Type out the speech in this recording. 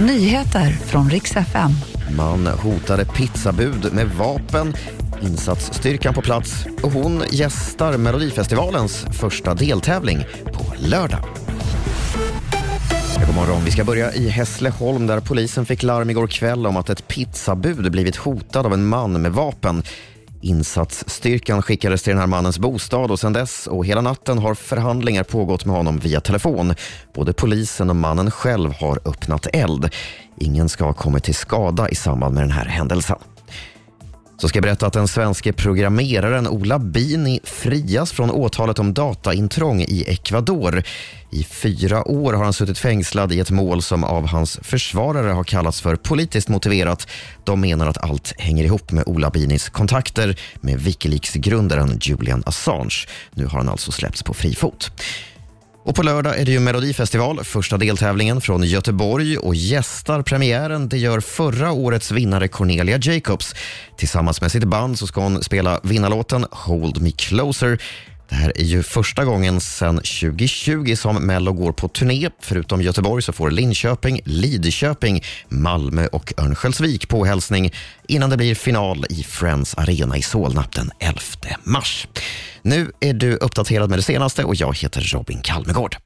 Nyheter från riks FM. Man hotade pizzabud med vapen, insatsstyrkan på plats och hon gästar Melodifestivalens första deltävling på lördag. God morgon. Vi ska börja i Hässleholm där polisen fick larm igår kväll om att ett pizzabud blivit hotad av en man med vapen. Insatsstyrkan skickades till den här mannens bostad och sen dess och hela natten har förhandlingar pågått med honom via telefon. Både polisen och mannen själv har öppnat eld. Ingen ska ha kommit till skada i samband med den här händelsen. Så ska jag berätta att den svenske programmeraren Ola Bini frias från åtalet om dataintrång i Ecuador. I fyra år har han suttit fängslad i ett mål som av hans försvarare har kallats för politiskt motiverat. De menar att allt hänger ihop med Ola Binis kontakter med Wikileaks-grundaren Julian Assange. Nu har han alltså släppts på fri fot. Och på lördag är det ju Melodifestival, första deltävlingen från Göteborg och gästar premiären det gör förra årets vinnare Cornelia Jacobs. Tillsammans med sitt band så ska hon spela vinnarlåten Hold Me Closer. Det här är ju första gången sedan 2020 som Mello går på turné. Förutom Göteborg så får Linköping, Lidköping, Malmö och Örnsköldsvik påhälsning innan det blir final i Friends Arena i Solna den 11 mars. Nu är du uppdaterad med det senaste och jag heter Robin Kalmegård.